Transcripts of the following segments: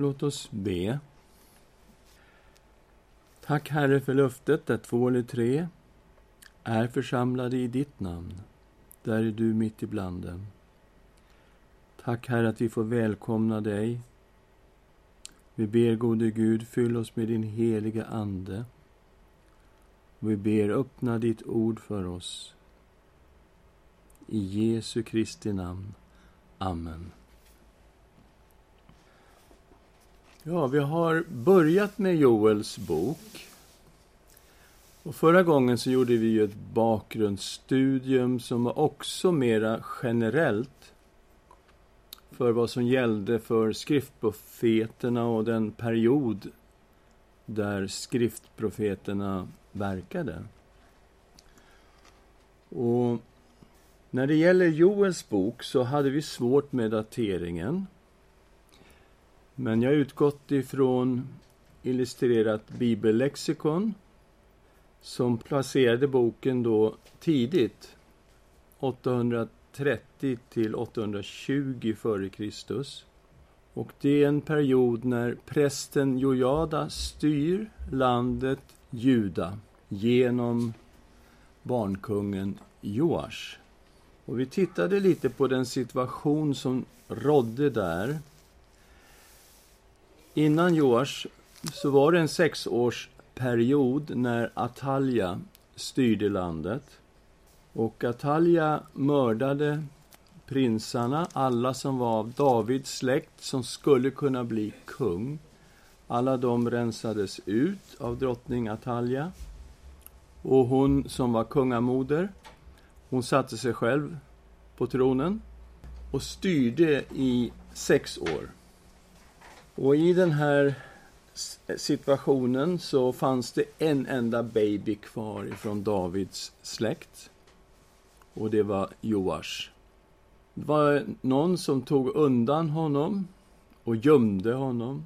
Låt oss be. Tack, Herre, för löftet där två eller tre är församlade i ditt namn. Där är du mitt ibland dem. Tack, Herre, att vi får välkomna dig. Vi ber, gode Gud, fyll oss med din heliga Ande. Vi ber, öppna ditt ord för oss. I Jesu Kristi namn. Amen. Ja, vi har börjat med Joels bok. Och förra gången så gjorde vi ju ett bakgrundsstudium som var också mera generellt för vad som gällde för skriftprofeterna och den period där skriftprofeterna verkade. Och när det gäller Joels bok så hade vi svårt med dateringen. Men jag har utgått ifrån illustrerat bibellexikon som placerade boken då tidigt, 830 till 820 f.Kr. Och det är en period när prästen Jojada styr landet Juda genom barnkungen Joash. Och vi tittade lite på den situation som rådde där. Innan Joash så var det en sexårsperiod när Atalja styrde landet. Och Atalja mördade prinsarna, alla som var av Davids släkt som skulle kunna bli kung. Alla de rensades ut av drottning Atalja. Och hon som var kungamoder, hon satte sig själv på tronen och styrde i sex år. Och i den här situationen så fanns det en enda baby kvar ifrån Davids släkt. Och det var Joash. Det var någon som tog undan honom och gömde honom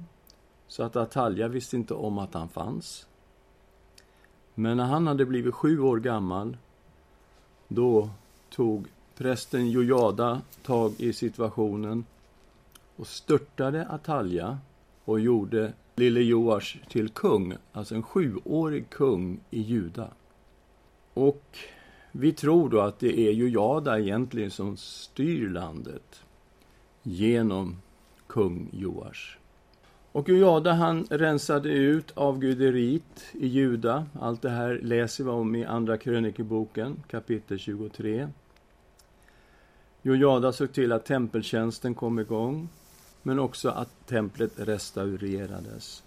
så att Atalja visste inte om att han fanns. Men när han hade blivit sju år gammal, då tog prästen Jojada tag i situationen och störtade Atalja och gjorde lille Joash till kung, alltså en sjuårig kung i Juda. Och vi tror då att det är Jojada egentligen som styr landet genom kung Joash. Och Jojada han rensade ut avguderiet i Juda. Allt det här läser vi om i Andra krönikeboken, kapitel 23. Jojada såg till att tempeltjänsten kom igång, men också att templet restaurerades.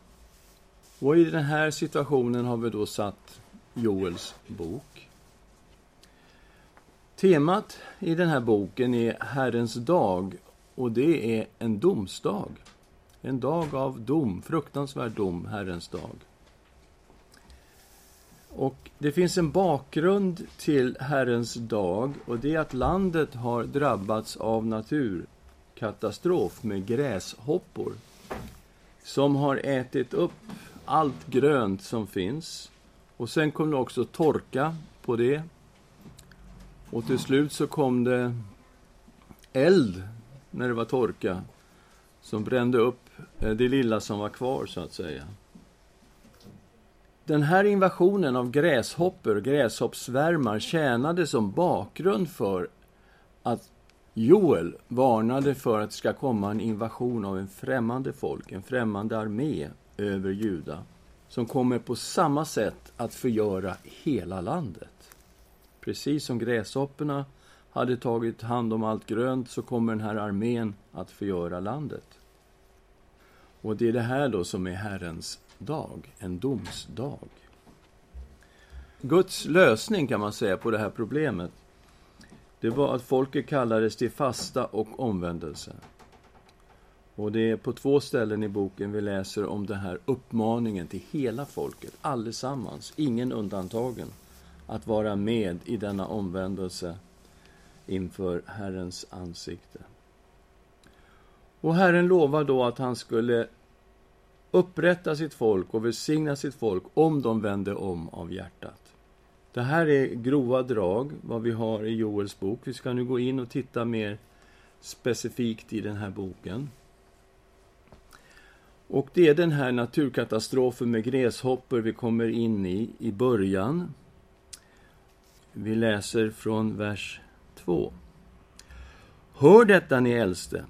Och i den här situationen har vi då satt Joels bok. Temat i den här boken är Herrens dag och det är en domsdag. En dag av dom, fruktansvärd dom, Herrens dag. Och det finns en bakgrund till Herrens dag och det är att landet har drabbats av natur katastrof med gräshoppor som har ätit upp allt grönt som finns. Och sen kom det också torka på det. Och till slut så kom det eld när det var torka som brände upp eh, det lilla som var kvar, så att säga. Den här invasionen av gräshoppor, gräshoppsvärmar, tjänade som bakgrund för att Joel varnade för att det ska komma en invasion av en främmande folk, en främmande armé över Juda, som kommer på samma sätt att förgöra hela landet. Precis som gräshopporna hade tagit hand om allt grönt så kommer den här armén att förgöra landet. Och det är det här då som är Herrens dag, en domsdag. Guds lösning kan man säga på det här problemet, det var att folket kallades till fasta och omvändelse. Och det är på två ställen i boken vi läser om den här uppmaningen till hela folket, allesammans, ingen undantagen, att vara med i denna omvändelse inför Herrens ansikte. Och Herren lovar då att han skulle upprätta sitt folk och välsigna sitt folk om de vände om av hjärtat. Det här är grova drag, vad vi har i Joels bok. Vi ska nu gå in och titta mer specifikt i den här boken. Och det är den här naturkatastrofen med gräshoppor vi kommer in i, i början. Vi läser från vers 2. Hör detta, ni äldste.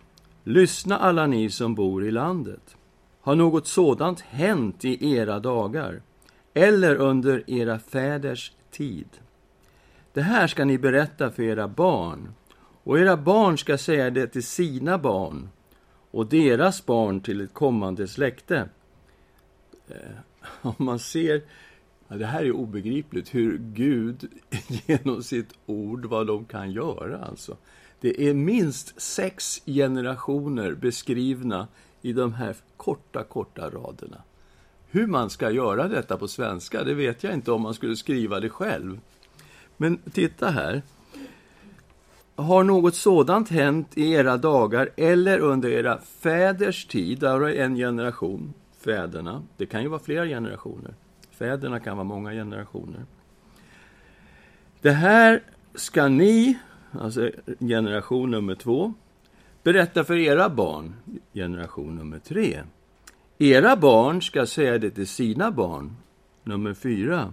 Lyssna, alla ni som bor i landet. Har något sådant hänt i era dagar eller under era fäders tid? Det här ska ni berätta för era barn, och era barn ska säga det till sina barn och deras barn till ett kommande släkte. Eh, om man ser, ja, det här är obegripligt, hur Gud genom sitt ord, vad de kan göra alltså. Det är minst sex generationer beskrivna i de här korta, korta raderna. Hur man ska göra detta på svenska, det vet jag inte om man skulle skriva det själv. Men titta här. Har något sådant hänt i era dagar eller under era fäders tid? Där har en generation, fäderna. Det kan ju vara flera generationer. Fäderna kan vara många generationer. Det här ska ni, alltså generation nummer två, berätta för era barn, generation nummer tre. Era barn ska säga det till sina barn, nummer fyra.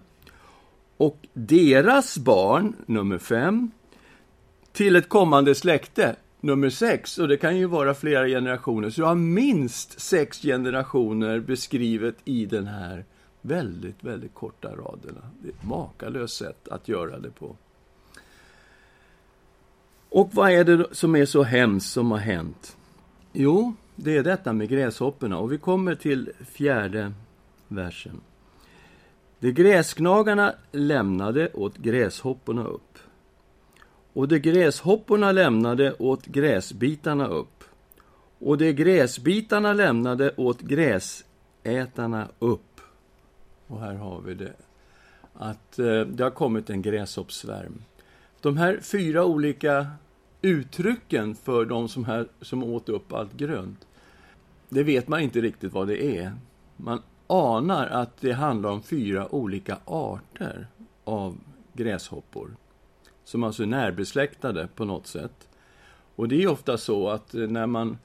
Och deras barn, nummer fem, till ett kommande släkte, nummer sex. Och det kan ju vara flera generationer. Så du har minst sex generationer beskrivet i den här väldigt, väldigt korta raderna. Det är ett makalöst sätt att göra det på. Och vad är det som är så hemskt som har hänt? Jo, det är detta med gräshopporna. Och vi kommer till fjärde versen. De gräsknagarna lämnade åt gräshopporna upp. Och de gräshopporna lämnade åt gräsbitarna upp. Och de gräsbitarna lämnade åt gräsätarna upp. Och här har vi det. Att eh, det har kommit en gräshoppsvärm. De här fyra olika uttrycken för de som, här, som åt upp allt grönt, det vet man inte riktigt vad det är. Man anar att det handlar om fyra olika arter av gräshoppor, som alltså är närbesläktade på något sätt. Och det är ofta så att eh, när man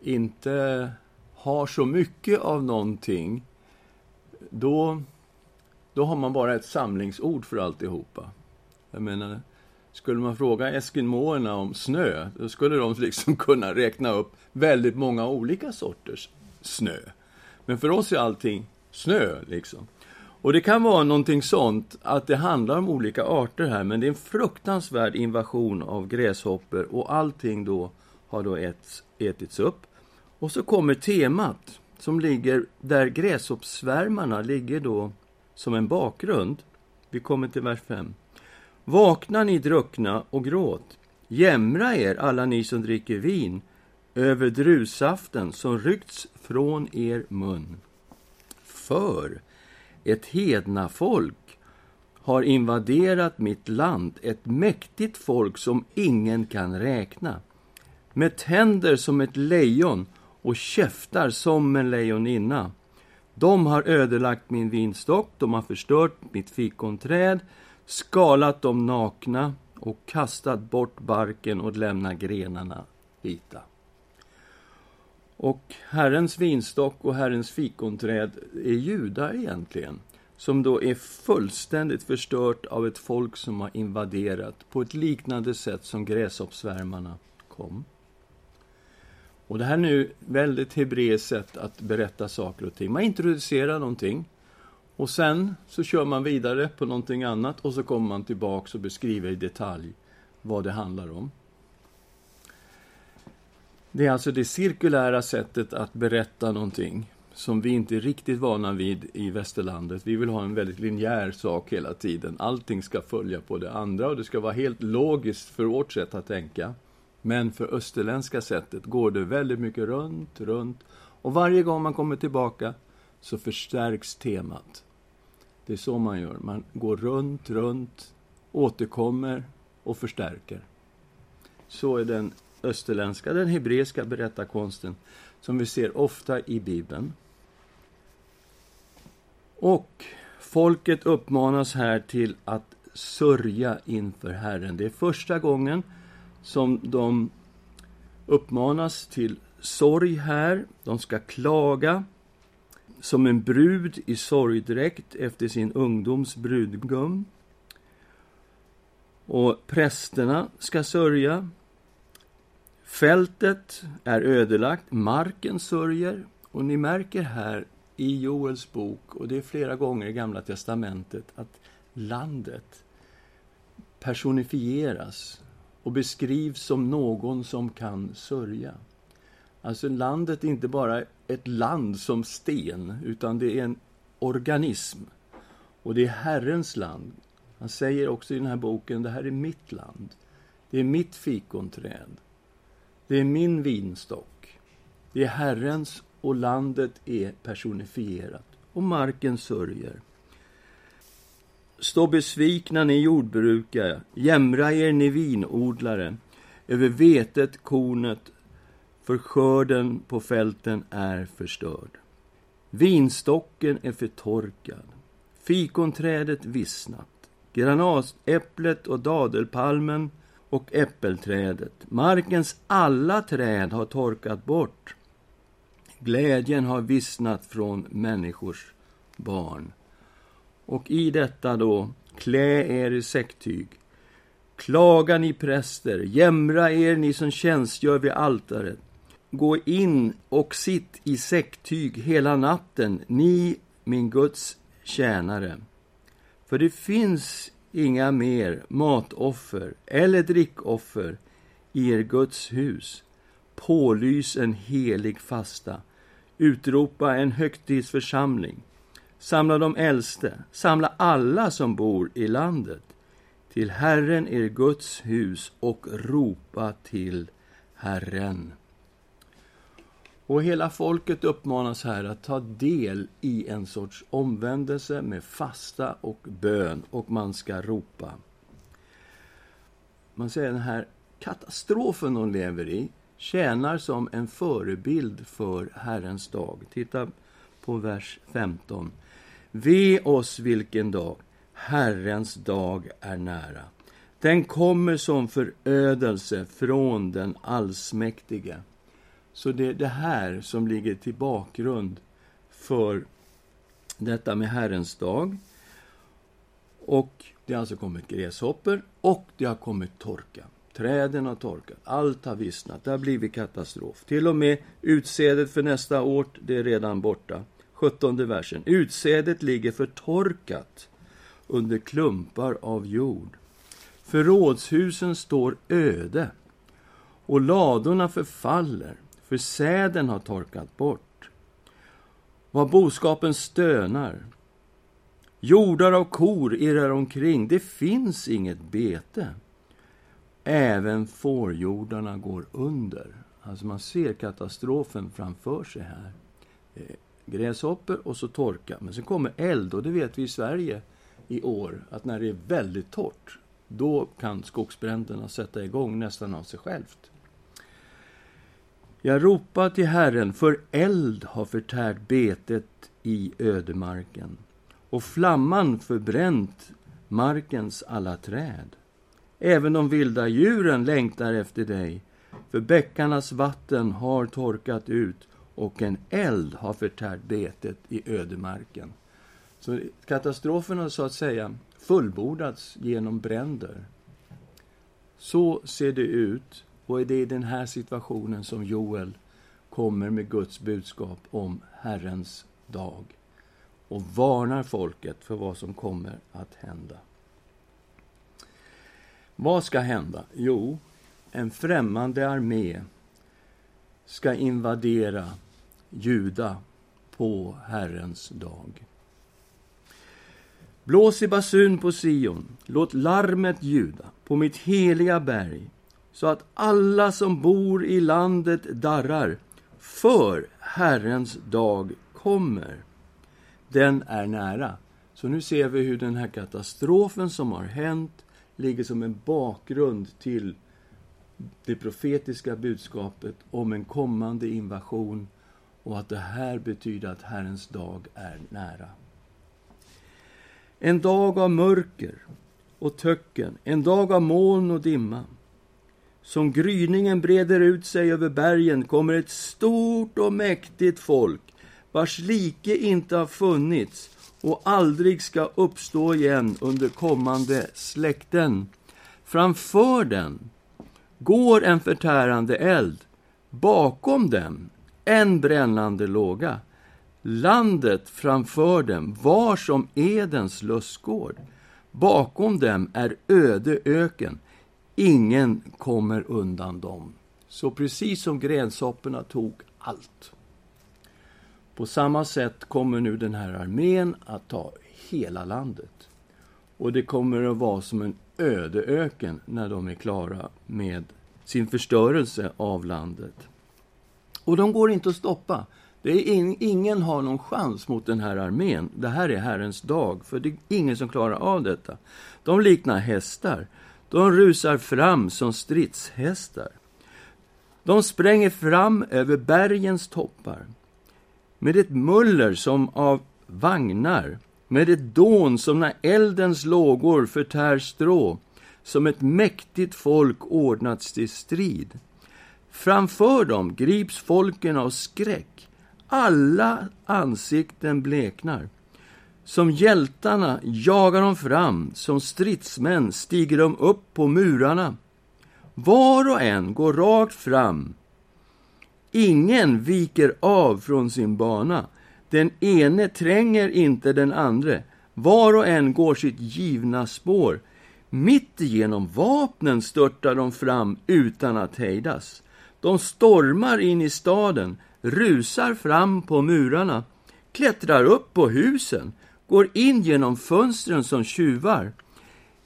inte har så mycket av någonting, då, då har man bara ett samlingsord för alltihopa. Jag menar, skulle man fråga eskimåerna om snö, då skulle de liksom kunna räkna upp väldigt många olika sorters snö. Men för oss är allting snö, liksom. Och det kan vara någonting sånt, att det handlar om olika arter här, men det är en fruktansvärd invasion av gräshoppor och allting då har då ätits, ätits upp. Och så kommer temat, som ligger där gräshoppsvärmarna ligger då som en bakgrund. Vi kommer till vers 5. Vakna ni druckna och gråt. Jämra er, alla ni som dricker vin, över druvsaften som ryckts från er mun. För ett hedna folk har invaderat mitt land, ett mäktigt folk som ingen kan räkna. Med tänder som ett lejon och käftar som en lejoninna. De har ödelagt min vinstock, de har förstört mitt fikonträd, skalat dem nakna och kastat bort barken och lämnat grenarna vita. Och Herrens vinstock och Herrens fikonträd är judar egentligen, som då är fullständigt förstört av ett folk som har invaderat på ett liknande sätt som gräshoppsvärmarna kom. Och det här är nu väldigt hebreiskt sätt att berätta saker och ting. Man introducerar någonting och sen så kör man vidare på någonting annat och så kommer man tillbaks och beskriver i detalj vad det handlar om. Det är alltså det cirkulära sättet att berätta någonting som vi inte är riktigt vana vid i västerlandet. Vi vill ha en väldigt linjär sak hela tiden. Allting ska följa på det andra och det ska vara helt logiskt för vårt sätt att tänka. Men för österländska sättet går det väldigt mycket runt, runt och varje gång man kommer tillbaka så förstärks temat. Det är så man gör. Man går runt, runt, återkommer och förstärker. Så är den österländska, den hebreiska berättarkonsten som vi ser ofta i Bibeln. Och folket uppmanas här till att sörja inför Herren. Det är första gången som de uppmanas till sorg här. De ska klaga som en brud i sorgdräkt efter sin ungdoms brudgum. Och prästerna ska sörja. Fältet är ödelagt, marken sörjer. Och ni märker här i Joels bok, och det är flera gånger i Gamla testamentet, att landet personifieras och beskrivs som någon som kan sörja. Alltså landet är inte bara ett land som sten, utan det är en organism. Och det är Herrens land. Han säger också i den här boken, det här är mitt land. Det är mitt fikonträd. Det är min vinstock. Det är Herrens och landet är personifierat. Och marken sörjer. Stå besvikna, ni jordbrukare, jämra er, ni vinodlare, över vetet, kornet, för skörden på fälten är förstörd. Vinstocken är förtorkad, fikonträdet vissnat, granatäpplet och dadelpalmen och äppelträdet. Markens alla träd har torkat bort. Glädjen har vissnat från människors barn. Och i detta då, klä er i säcktyg. Klaga ni präster, jämra er ni som tjänstgör vid altaret. Gå in och sitt i säcktyg hela natten, ni, min Guds tjänare. För det finns inga mer matoffer eller drickoffer i er Guds hus. Pålys en helig fasta. Utropa en högtidsförsamling. Samla de äldste, samla alla som bor i landet till Herren, er Guds hus, och ropa till Herren. Och hela folket uppmanas här att ta del i en sorts omvändelse med fasta och bön, och man ska ropa. Man säger den här katastrofen de lever i tjänar som en förebild för Herrens dag. Titta på vers 15. Ve oss vilken dag, Herrens dag är nära. Den kommer som förödelse från den allsmäktige. Så det är det här som ligger till bakgrund för detta med Herrens dag. Och det har alltså kommit gräshoppor och det har kommit torka. Träden har torkat, allt har vissnat, det har blivit katastrof. Till och med utsädet för nästa år, det är redan borta. 17 versen. Utsädet ligger förtorkat under klumpar av jord. Förrådshusen står öde och ladorna förfaller för säden har torkat bort. Vad boskapen stönar. Jordar av kor irrar omkring, det finns inget bete. Även fårjordarna går under. Alltså man ser katastrofen framför sig här. Eh, gräshoppor, och så torka. Men sen kommer eld och det vet vi i Sverige i år att när det är väldigt torrt, då kan skogsbränderna sätta igång nästan av sig självt. Jag ropar till Herren, för eld har förtärt betet i ödemarken och flamman förbränt markens alla träd. Även de vilda djuren längtar efter dig, för bäckarnas vatten har torkat ut och en eld har förtärt betet i ödemarken. Så katastrofen har så att säga fullbordats genom bränder. Så ser det ut och det är i den här situationen som Joel kommer med Guds budskap om Herrens dag och varnar folket för vad som kommer att hända. Vad ska hända? Jo, en främmande armé ska invadera Juda på Herrens dag. Blås i basun på Sion, låt larmet ljuda på mitt heliga berg så att alla som bor i landet darrar, för Herrens dag kommer. Den är nära. Så nu ser vi hur den här katastrofen som har hänt ligger som en bakgrund till det profetiska budskapet om en kommande invasion och att det här betyder att Herrens dag är nära. En dag av mörker och töcken, en dag av moln och dimma som gryningen breder ut sig över bergen kommer ett stort och mäktigt folk, vars like inte har funnits och aldrig ska uppstå igen under kommande släkten. Framför den går en förtärande eld, bakom dem en brännande låga. Landet framför dem var som Edens lustgård. Bakom dem är öde öken. Ingen kommer undan dem. Så precis som gränsopporna tog allt. På samma sätt kommer nu den här armén att ta hela landet. Och det kommer att vara som en öde öken när de är klara med sin förstörelse av landet. Och de går inte att stoppa. Det är in, ingen har någon chans mot den här armén. Det här är Herrens dag, för det är ingen som klarar av detta. De liknar hästar. De rusar fram som stridshästar. De spränger fram över bergens toppar med ett muller som av vagnar, med ett dån som när eldens lågor förtär strå, som ett mäktigt folk ordnats till strid. Framför dem grips folken av skräck. Alla ansikten bleknar. Som hjältarna jagar de fram, som stridsmän stiger de upp på murarna. Var och en går rakt fram. Ingen viker av från sin bana. Den ene tränger inte den andre. Var och en går sitt givna spår. Mitt igenom vapnen störtar de fram utan att hejdas. De stormar in i staden, rusar fram på murarna, klättrar upp på husen, går in genom fönstren som tjuvar.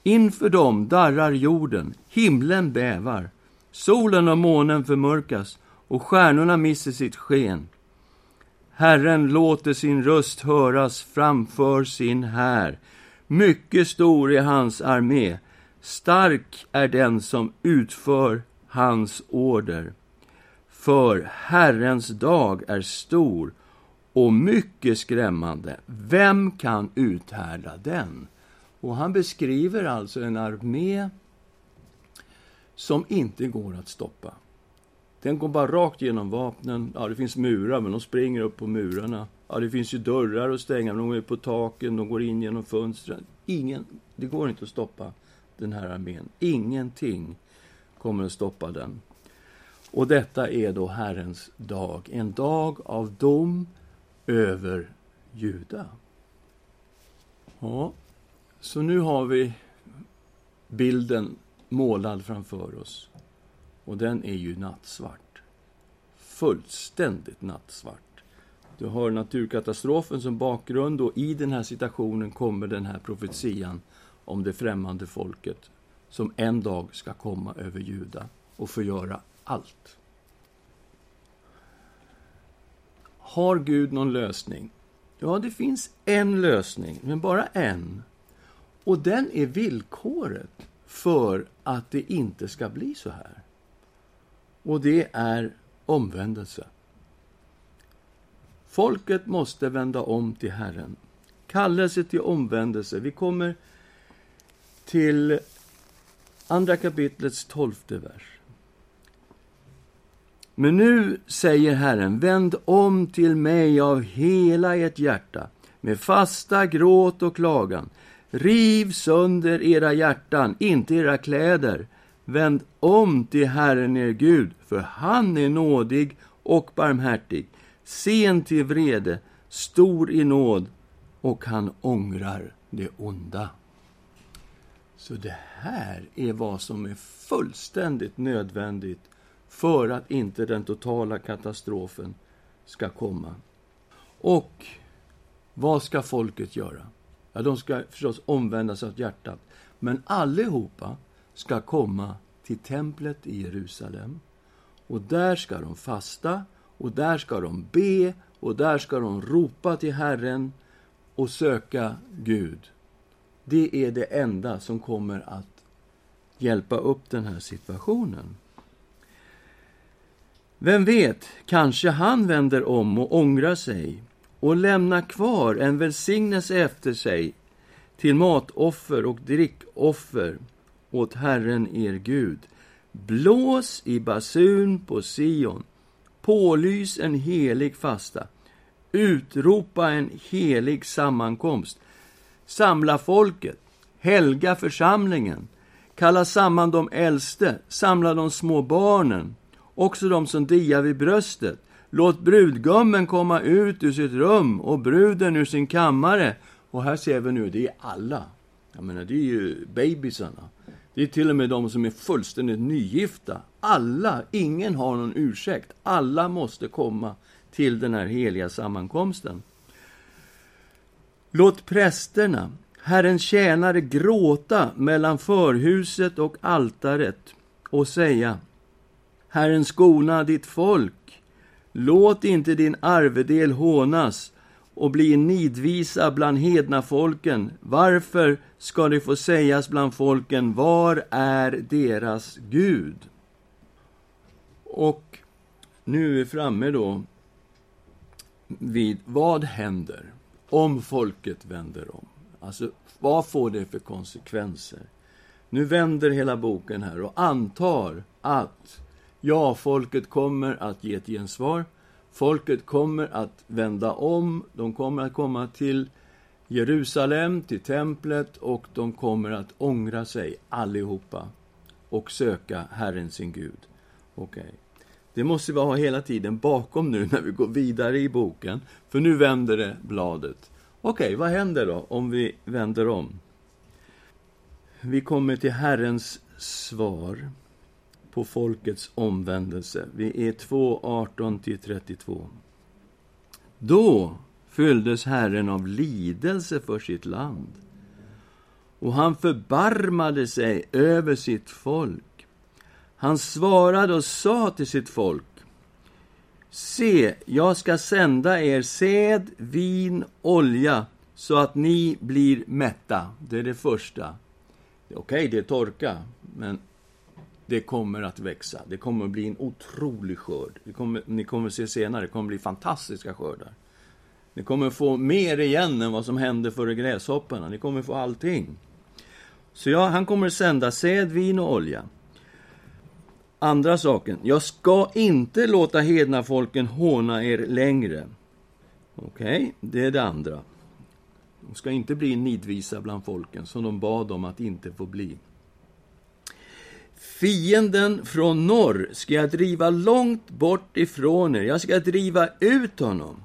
Inför dem darrar jorden, himlen bävar, solen och månen förmörkas och stjärnorna mister sitt sken. Herren låter sin röst höras framför sin här. Mycket stor är hans armé. Stark är den som utför hans order. För Herrens dag är stor och mycket skrämmande. Vem kan uthärda den? Och han beskriver alltså en armé som inte går att stoppa. Den går bara rakt genom vapnen. Ja, det finns murar, men de springer upp på murarna. Ja, det finns ju dörrar att stänga, men de är på taken, de går in genom fönstren. Ingen, det går inte att stoppa den här armén. Ingenting kommer att stoppa den. Och detta är då Herrens dag, en dag av dom över Juda. Ja, så nu har vi bilden målad framför oss. Och den är ju nattsvart. Fullständigt nattsvart. Du har naturkatastrofen som bakgrund och i den här situationen kommer den här profetian om det främmande folket som en dag ska komma över Juda och förgöra allt. Har Gud någon lösning? Ja, det finns en lösning, men bara en. Och den är villkoret för att det inte ska bli så här. Och det är omvändelse. Folket måste vända om till Herren. Kallelse till omvändelse. Vi kommer till andra kapitlets tolfte vers. Men nu säger Herren, vänd om till mig av hela ert hjärta, med fasta gråt och klagan. Riv sönder era hjärtan, inte era kläder. Vänd om till Herren er Gud, för han är nådig och barmhärtig, sen till vrede, stor i nåd, och han ångrar det onda. Så det här är vad som är fullständigt nödvändigt för att inte den totala katastrofen ska komma. Och vad ska folket göra? Ja, de ska förstås omvända sig åt hjärtat. Men allihopa ska komma till templet i Jerusalem. Och där ska de fasta, och där ska de be, och där ska de ropa till Herren och söka Gud. Det är det enda som kommer att hjälpa upp den här situationen. Vem vet, kanske han vänder om och ångrar sig och lämnar kvar en välsignelse efter sig till matoffer och drickoffer åt Herren er Gud. Blås i basun på Sion. Pålys en helig fasta. Utropa en helig sammankomst. Samla folket. Helga församlingen. Kalla samman de äldste. Samla de små barnen. Också de som diar vid bröstet. Låt brudgummen komma ut ur sitt rum och bruden ur sin kammare. Och här ser vi nu, det är alla. Jag menar, det är ju bebisarna. Det är till och med de som är fullständigt nygifta. Alla, ingen har någon ursäkt. Alla måste komma till den här heliga sammankomsten. Låt prästerna, Herrens tjänare, gråta mellan förhuset och altaret och säga Herren skona ditt folk. Låt inte din arvedel hånas och bli nidvisa bland hedna folken. Varför ska det få sägas bland folken, var är deras Gud? Och nu är vi framme då vid vad händer om folket vänder om? Alltså, vad får det för konsekvenser? Nu vänder hela boken här och antar att ja, folket kommer att ge ett gensvar. Folket kommer att vända om, de kommer att komma till Jerusalem, till templet och de kommer att ångra sig allihopa och söka Herren sin Gud. Okej. Okay. Det måste vi ha hela tiden bakom nu när vi går vidare i boken, för nu vänder det bladet. Okej, okay, vad händer då om vi vänder om? Vi kommer till Herrens svar på folkets omvändelse. Vi är 2, 18-32. Då fylldes Herren av lidelse för sitt land och han förbarmade sig över sitt folk. Han svarade och sa till sitt folk Se, jag ska sända er säd, vin, olja så att ni blir mätta. Det är det första. Okej, okay, det är torka, men det kommer att växa. Det kommer att bli en otrolig skörd. Det kommer, ni kommer att se senare, det kommer att bli fantastiska skördar. Ni kommer att få mer igen än vad som hände före gräshopparna. Ni kommer att få allting. Så ja, han kommer att sända säd, vin och olja. Andra saken, jag ska inte låta hedna folken håna er längre. Okej, okay, det är det andra. De ska inte bli nidvisa bland folken, som de bad om att inte få bli. Fienden från norr ska jag driva långt bort ifrån er. Jag ska driva ut honom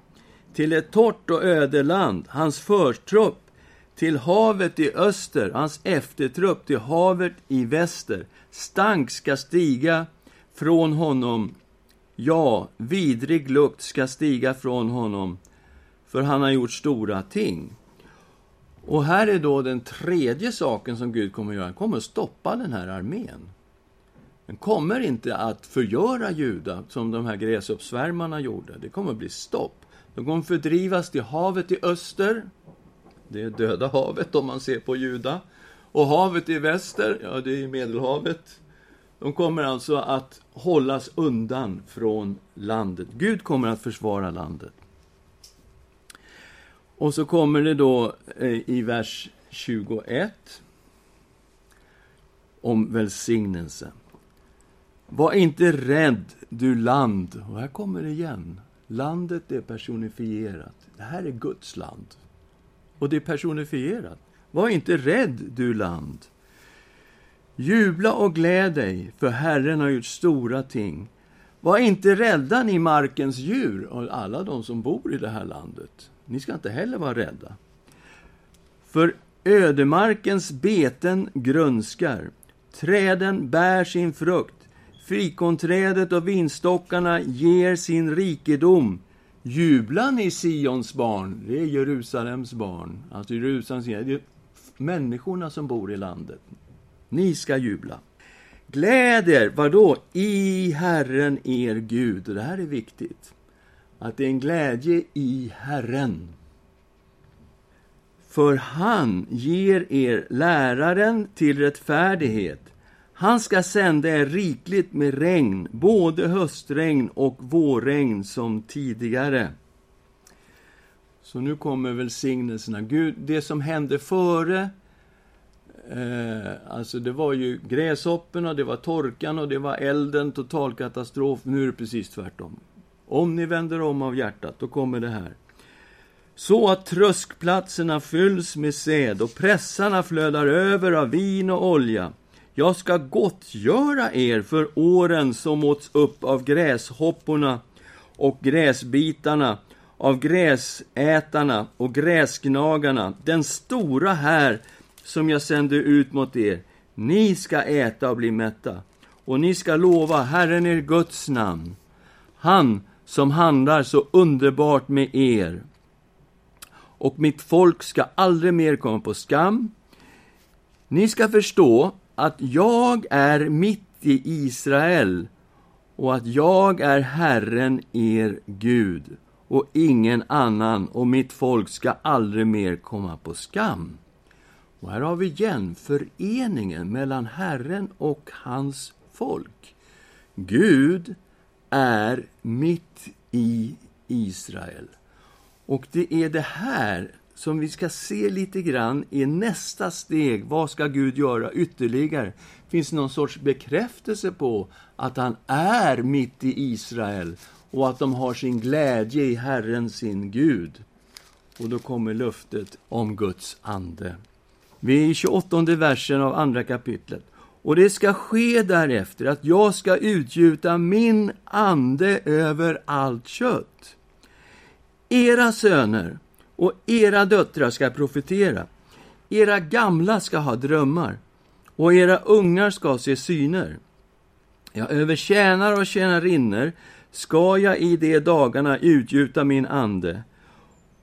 till ett torrt och öde land, hans förtrupp till havet i öster, hans eftertrupp till havet i väster. Stank ska stiga från honom, ja, vidrig lukt ska stiga från honom, för han har gjort stora ting. Och här är då den tredje saken som Gud kommer att göra. Han kommer att stoppa den här armén. Den kommer inte att förgöra Juda som de här gräsuppsvärmarna gjorde. Det kommer att bli stopp. De kommer fördrivas till havet i öster. Det är Döda havet om man ser på Juda. Och havet i väster, ja det är Medelhavet. De kommer alltså att hållas undan från landet. Gud kommer att försvara landet. Och så kommer det då eh, i vers 21 om välsignelse. Var inte rädd, du land. Och här kommer det igen. Landet är personifierat. Det här är Guds land. Och det är personifierat. Var inte rädd, du land. Jubla och gläd dig, för Herren har gjort stora ting. Var inte rädda, ni markens djur och alla de som bor i det här landet. Ni ska inte heller vara rädda. För ödemarkens beten grönskar, träden bär sin frukt, Fikonträdet och vinstockarna ger sin rikedom. Jubla ni Sions barn, det är Jerusalems barn. Alltså Jerusalems, det är människorna som bor i landet. Ni ska jubla. Gläd er, vadå? I Herren er Gud. Och det här är viktigt. Att det är en glädje i Herren. För han ger er läraren till rättfärdighet han ska sända er rikligt med regn, både höstregn och vårregn som tidigare. Så nu kommer välsignelserna. Gud, det som hände före Eh, alltså det var ju gräshopporna, det var torkan och det var elden, totalkatastrof. Nu är det precis tvärtom. Om ni vänder om av hjärtat, då kommer det här. Så att tröskplatserna fylls med säd och pressarna flödar över av vin och olja. Jag ska gottgöra er för åren som åts upp av gräshopporna och gräsbitarna, av gräsätarna och gräsgnagarna, den stora här som jag sände ut mot er. Ni ska äta och bli mätta, och ni ska lova Herren er Guds namn, han som handlar så underbart med er. Och mitt folk ska aldrig mer komma på skam. Ni ska förstå att jag är mitt i Israel och att jag är Herren, er Gud, och ingen annan, och mitt folk ska aldrig mer komma på skam. Och här har vi igen föreningen mellan Herren och hans folk. Gud är mitt i Israel. Och det är det här som vi ska se lite grann i nästa steg. Vad ska Gud göra ytterligare? Finns det någon sorts bekräftelse på att han är mitt i Israel och att de har sin glädje i Herren, sin Gud? Och då kommer löftet om Guds ande. Vi är i 28 versen av andra kapitlet. Och det ska ske därefter att jag ska utgjuta min ande över allt kött. Era söner och era döttrar ska profetera. Era gamla ska ha drömmar och era ungar ska se syner. Ja, över tjänare och tjänarinnor ska jag i de dagarna utgjuta min ande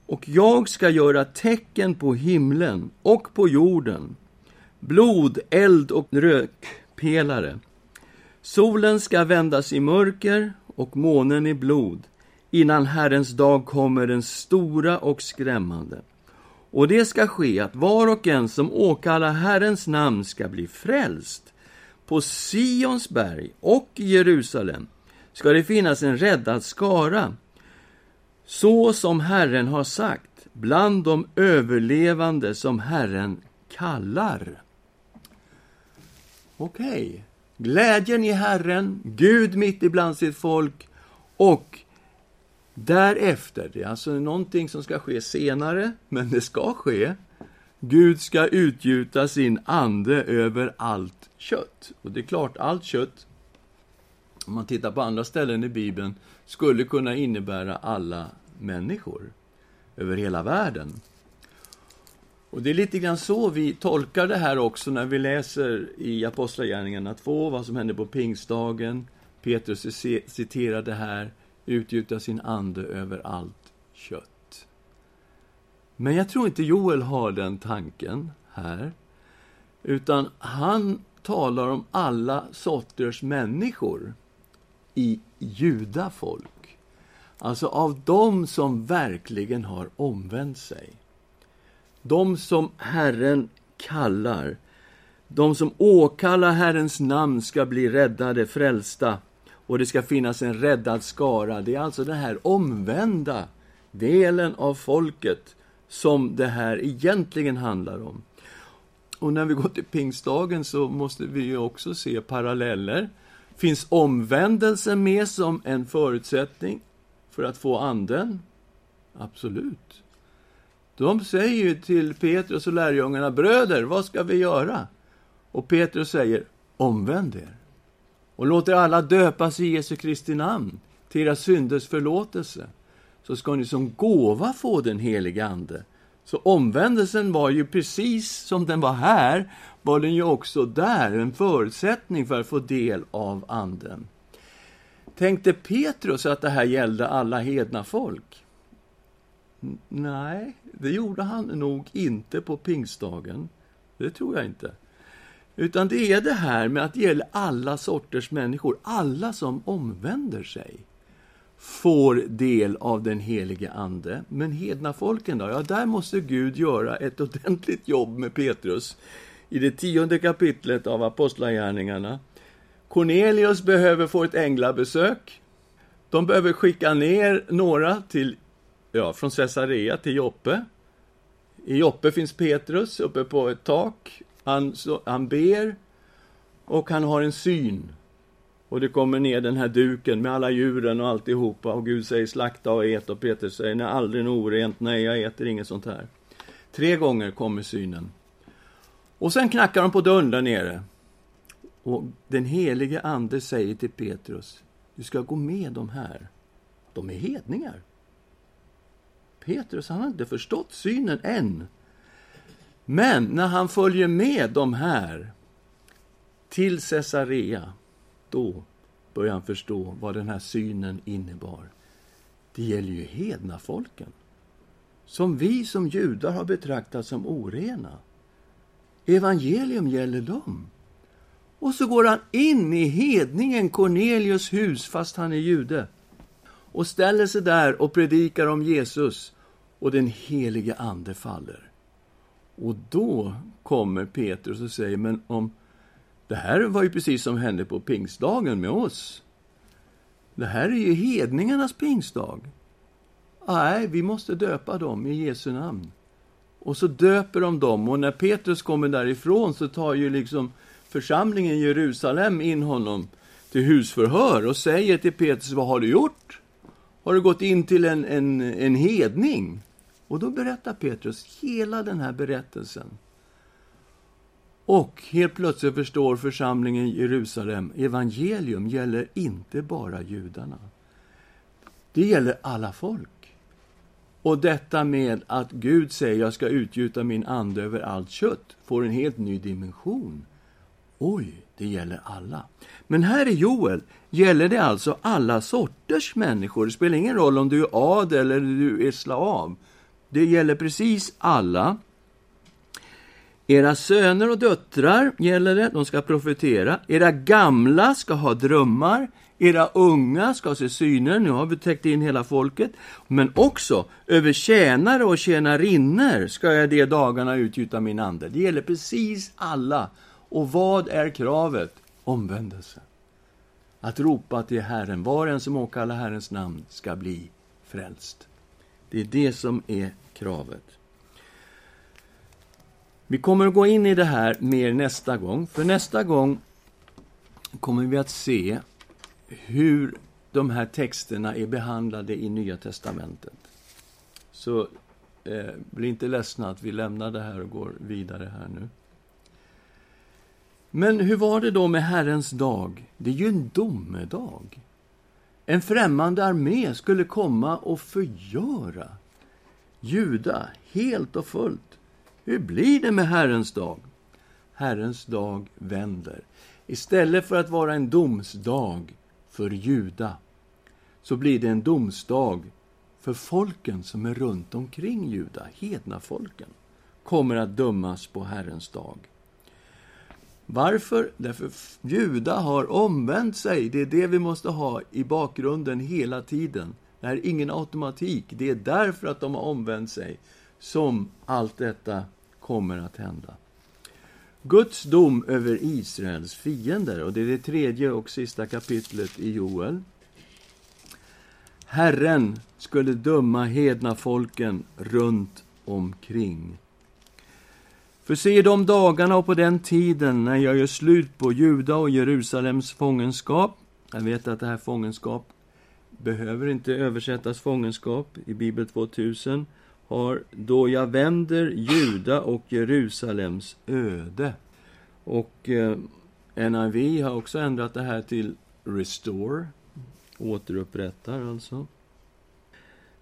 och jag ska göra tecken på himlen och på jorden, blod, eld och rökpelare. Solen ska vändas i mörker och månen i blod, innan Herrens dag kommer den stora och skrämmande. Och det ska ske att var och en som åkallar Herrens namn ska bli frälst. På Sions berg och i Jerusalem ska det finnas en räddad skara så som Herren har sagt, bland de överlevande som Herren kallar. Okej. Okay. Glädjen i Herren, Gud mitt ibland sitt folk och därefter, det är alltså någonting som ska ske senare, men det ska ske. Gud ska utgjuta sin ande över allt kött. Och det är klart, allt kött, om man tittar på andra ställen i Bibeln, skulle kunna innebära alla människor över hela världen. Och Det är lite grann så vi tolkar det här också när vi läser i Apostlagärningarna 2, vad som hände på pingstdagen. Petrus citerar det här, utgjuta sin ande över allt kött. Men jag tror inte Joel har den tanken här, utan han talar om alla sorters människor i judafolk. Alltså av dem som verkligen har omvänt sig. De som Herren kallar. De som åkallar Herrens namn ska bli räddade, frälsta och det ska finnas en räddad skara. Det är alltså den här omvända delen av folket som det här egentligen handlar om. Och när vi går till pingstdagen så måste vi ju också se paralleller. Finns omvändelsen med som en förutsättning för att få anden? Absolut. De säger ju till Petrus och lärjungarna, bröder, vad ska vi göra? Och Petrus säger, omvänd er och låter alla döpas i Jesu Kristi namn till era synders förlåtelse, så ska ni som gåva få den helige Ande. Så omvändelsen var ju precis som den var här, var den ju också där, en förutsättning för att få del av Anden. Tänkte Petrus att det här gällde alla hedna folk? Nej, det gjorde han nog inte på pingstdagen. Det tror jag inte. Utan det är det här med att det gäller alla sorters människor. Alla som omvänder sig får del av den helige Ande. Men hedna folken då? Ja, där måste Gud göra ett ordentligt jobb med Petrus. I det tionde kapitlet av Apostlagärningarna Cornelius behöver få ett änglabesök. De behöver skicka ner några till, ja, från Caesarea till Joppe. I Joppe finns Petrus uppe på ett tak han, så, han ber och han har en syn. Och det kommer ner den här duken med alla djuren och alltihopa och Gud säger slakta och ät och Peter säger nej, aldrig något orent, nej, jag äter inget sånt här. Tre gånger kommer synen. Och sen knackar de på dörren där nere. Och den helige ande säger till Petrus, du ska gå med de här. De är hedningar. Petrus, han har inte förstått synen än. Men när han följer med de här till Caesarea, då börjar han förstå vad den här synen innebar. Det gäller ju hedna folken som vi som judar har betraktat som orena. Evangelium gäller dem. Och så går han in i hedningen Cornelius hus, fast han är jude, och ställer sig där och predikar om Jesus, och den helige Ande faller. Och då kommer Petrus och säger, men om det här var ju precis som hände på pingstdagen med oss. Det här är ju hedningarnas pingstdag. Nej, vi måste döpa dem i Jesu namn. Och så döper de dem, och när Petrus kommer därifrån så tar ju liksom församlingen i Jerusalem in honom till husförhör och säger till Petrus, vad har du gjort? Har du gått in till en, en, en hedning? Och då berättar Petrus hela den här berättelsen. Och helt plötsligt förstår församlingen i Jerusalem, evangelium gäller inte bara judarna. Det gäller alla folk. Och detta med att Gud säger jag ska utgjuta min ande över allt kött får en helt ny dimension. Oj, det gäller alla. Men här i Joel gäller det alltså alla sorters människor. Det spelar ingen roll om du är adel eller du är slav. Det gäller precis alla. Era söner och döttrar gäller det, de ska profetera. Era gamla ska ha drömmar. Era unga ska se syner, nu har vi täckt in hela folket. Men också över tjänare och tjänarinnor ska jag de dagarna utgjuta min ande. Det gäller precis alla. Och vad är kravet? Omvändelse. Att ropa till Herren, var en som åkallar Herrens namn ska bli frälst. Det är det som är kravet. Vi kommer att gå in i det här mer nästa gång, för nästa gång kommer vi att se hur de här texterna är behandlade i Nya testamentet. Så eh, bli inte ledsna att vi lämnar det här och går vidare här nu. Men hur var det då med Herrens dag? Det är ju en domedag. En främmande armé skulle komma och förgöra Juda helt och fullt. Hur blir det med Herrens dag? Herrens dag vänder. Istället för att vara en domsdag för Juda, så blir det en domsdag för folken som är runt omkring Juda, hedna folken, kommer att dömas på Herrens dag. Varför? Därför Juda har omvänt sig. Det är det vi måste ha i bakgrunden hela tiden. Det här är ingen automatik. Det är därför att de har omvänt sig som allt detta kommer att hända. Guds dom över Israels fiender, och det är det tredje och sista kapitlet i Joel. Herren skulle döma hedna folken runt omkring. För se de dagarna och på den tiden när jag gör slut på Juda och Jerusalems fångenskap. Jag vet att det här fångenskap behöver inte översättas fångenskap i Bibel 2000 har då jag vänder Juda och Jerusalems öde. Och eh, NIV har också ändrat det här till restore, återupprättar alltså.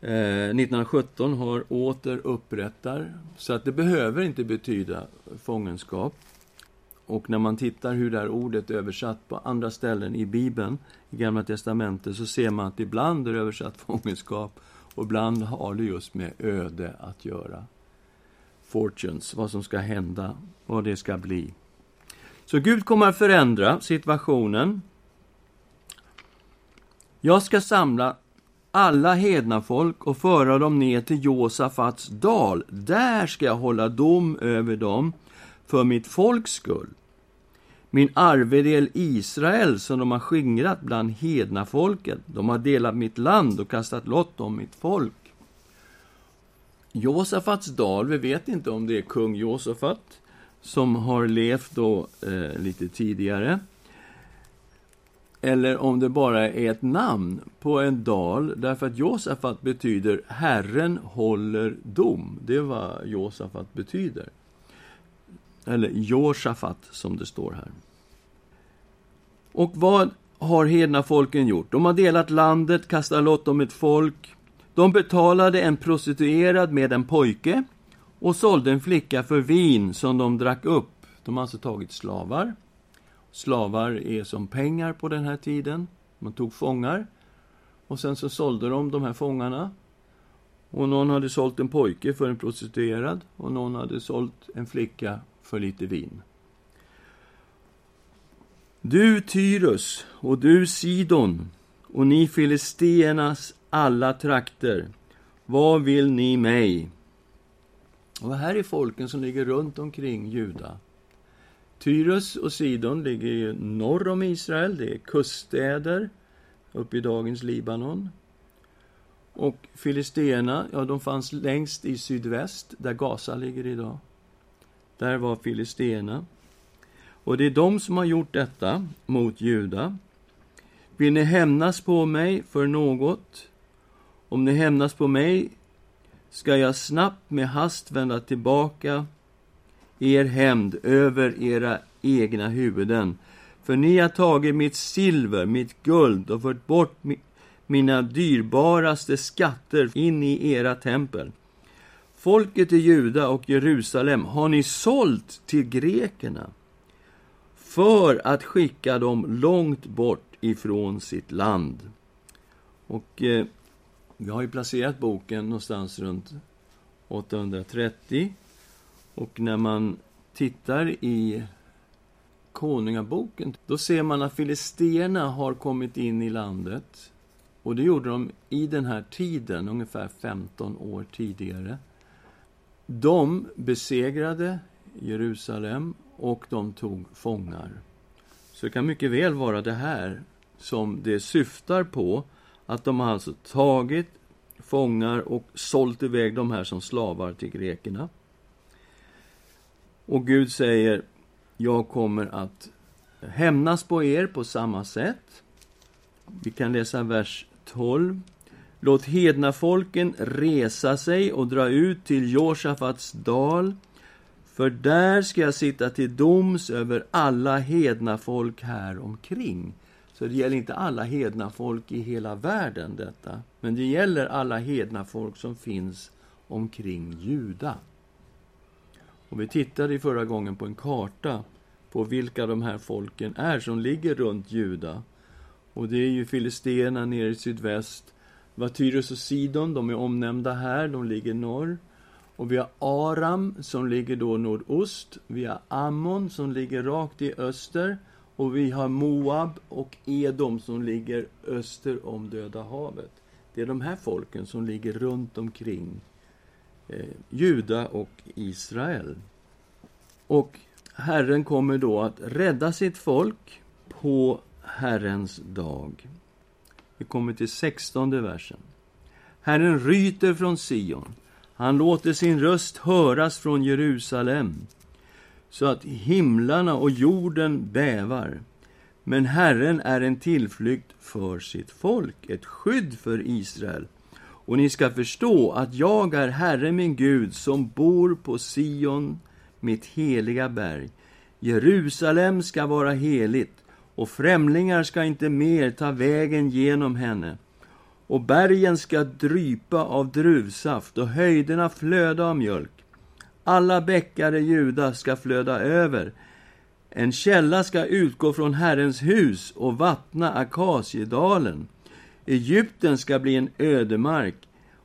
Eh, 1917 har återupprättar, så att det behöver inte betyda fångenskap. Och när man tittar hur det här ordet är översatt på andra ställen i Bibeln, i Gamla Testamentet, så ser man att ibland är det översatt fångenskap och ibland har det just med öde att göra. Fortunes, vad som ska hända, vad det ska bli. Så Gud kommer att förändra situationen. Jag ska samla alla hedna folk och föra dem ner till Josafats dal. Där ska jag hålla dom över dem för mitt folks skull. Min arvedel Israel, som de har skingrat bland hedna folket. De har delat mitt land och kastat lott om mitt folk. Josafats dal, vi vet inte om det är kung Josafat som har levt då eh, lite tidigare. Eller om det bara är ett namn på en dal, därför att Josafat betyder Herren håller dom. Det är vad Josafat betyder. Eller Josafat, som det står här. Och vad har hedna folken gjort? De har delat landet, kastat lott om ett folk. De betalade en prostituerad med en pojke och sålde en flicka för vin som de drack upp. De har alltså tagit slavar. Slavar är som pengar på den här tiden. Man tog fångar och sen så sålde de de här fångarna. Och någon hade sålt en pojke för en prostituerad och någon hade sålt en flicka för lite vin. Du Tyrus och du Sidon och ni filisteernas alla trakter, vad vill ni mig? Och här är folken som ligger runt omkring Juda. Tyrus och Sidon ligger ju norr om Israel, det är kuststäder uppe i dagens Libanon. Och filisterna, ja, de fanns längst i sydväst, där Gaza ligger idag. Där var filisterna. Och det är de som har gjort detta mot Juda. Vill ni hämnas på mig för något? Om ni hämnas på mig ska jag snabbt med hast vända tillbaka er hämnd över era egna huvuden. För ni har tagit mitt silver, mitt guld och fört bort mina dyrbaraste skatter in i era tempel. Folket i Juda och Jerusalem har ni sålt till grekerna för att skicka dem långt bort ifrån sitt land. Och eh, vi har ju placerat boken någonstans runt 830. Och när man tittar i Konungaboken, då ser man att filisterna har kommit in i landet. Och det gjorde de i den här tiden, ungefär 15 år tidigare. De besegrade Jerusalem och de tog fångar. Så det kan mycket väl vara det här som det syftar på, att de har alltså tagit fångar och sålt iväg de här som slavar till grekerna. Och Gud säger, jag kommer att hämnas på er på samma sätt. Vi kan läsa vers 12. Låt hedna folken resa sig och dra ut till Josafats dal för där ska jag sitta till doms över alla hedna folk här omkring. Så det gäller inte alla hedna folk i hela världen, detta. Men det gäller alla hedna folk som finns omkring Juda. Och vi tittade förra gången på en karta på vilka de här folken är som ligger runt Juda. Och det är ju filisterna nere i sydväst. Vatyrus och Sidon, de är omnämnda här, de ligger norr. Och vi har Aram som ligger då nordost. Vi har Ammon som ligger rakt i öster. Och vi har Moab och Edom som ligger öster om Döda havet. Det är de här folken som ligger runt omkring eh, Juda och Israel. Och Herren kommer då att rädda sitt folk på Herrens dag. Vi kommer till sextonde versen. Herren ryter från Sion. Han låter sin röst höras från Jerusalem så att himlarna och jorden bävar. Men Herren är en tillflykt för sitt folk, ett skydd för Israel. Och ni ska förstå att jag är Herre min Gud som bor på Sion, mitt heliga berg. Jerusalem ska vara heligt och främlingar ska inte mer ta vägen genom henne och bergen ska drypa av druvsaft och höjderna flöda av mjölk. Alla bäckar i Juda ska flöda över. En källa ska utgå från Herrens hus och vattna Akasiedalen. Egypten ska bli en ödemark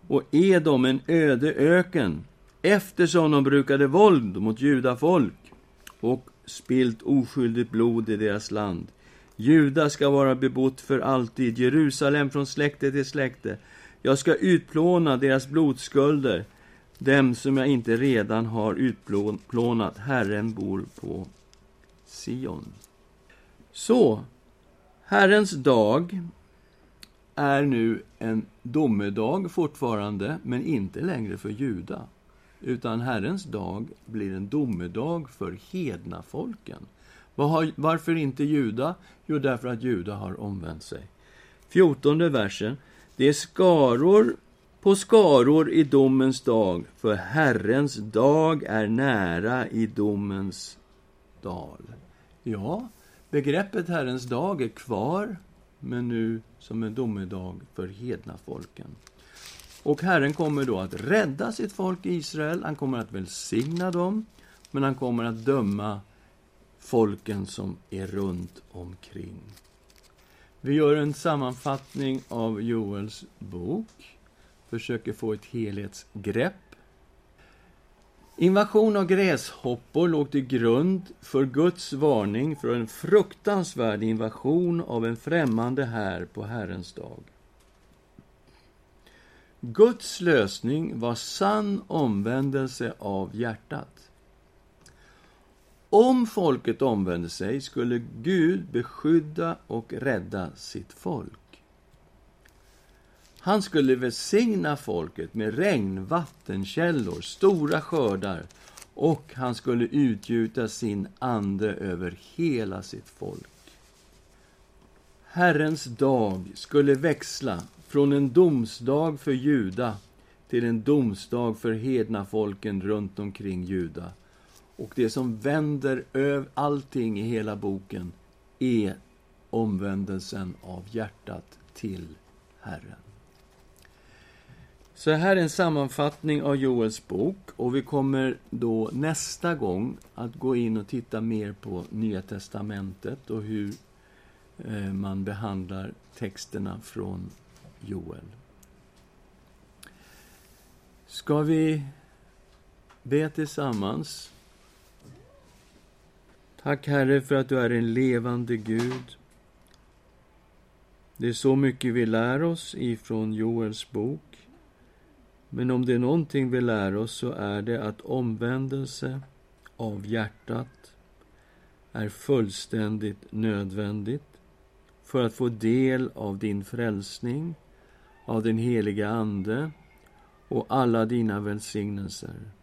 och Edom en öde öken eftersom de brukade våld mot judafolk och spilt oskyldigt blod i deras land. Juda ska vara bebott för alltid, Jerusalem från släkte till släkte. Jag ska utplåna deras blodskulder, dem som jag inte redan har utplånat. Herren bor på Sion. Så, Herrens dag är nu en domedag fortfarande, men inte längre för Juda. utan Herrens dag blir en domedag för hedna folken. Varför inte Juda? Jo, därför att Juda har omvänt sig. Fjortonde versen. Det är skaror på skaror i domens dag, för Herrens dag är nära i domens dal. Ja, begreppet Herrens dag är kvar, men nu som en domedag för hedna folken. Och Herren kommer då att rädda sitt folk Israel, han kommer att välsigna dem, men han kommer att döma folken som är runt omkring. Vi gör en sammanfattning av Joels bok, försöker få ett helhetsgrepp. Invasion av gräshoppor låg till grund för Guds varning för en fruktansvärd invasion av en främmande här på Herrens dag. Guds lösning var sann omvändelse av hjärtat. Om folket omvände sig skulle Gud beskydda och rädda sitt folk. Han skulle välsigna folket med regn, vattenkällor, stora skördar och han skulle utgjuta sin ande över hela sitt folk. Herrens dag skulle växla från en domsdag för Juda till en domsdag för hedna folken runt omkring Juda. Och det som vänder över allting i hela boken är omvändelsen av hjärtat till Herren. Så här är en sammanfattning av Joels bok och vi kommer då nästa gång att gå in och titta mer på Nya testamentet och hur eh, man behandlar texterna från Joel. Ska vi be tillsammans? Tack, Herre, för att du är en levande Gud. Det är så mycket vi lär oss ifrån Joels bok. Men om det är någonting vi lär oss så är det att omvändelse av hjärtat är fullständigt nödvändigt för att få del av din frälsning av den heliga Ande och alla dina välsignelser.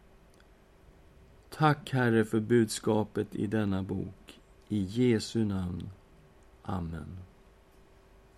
Tack, Herre, för budskapet i denna bok. I Jesu namn. Amen.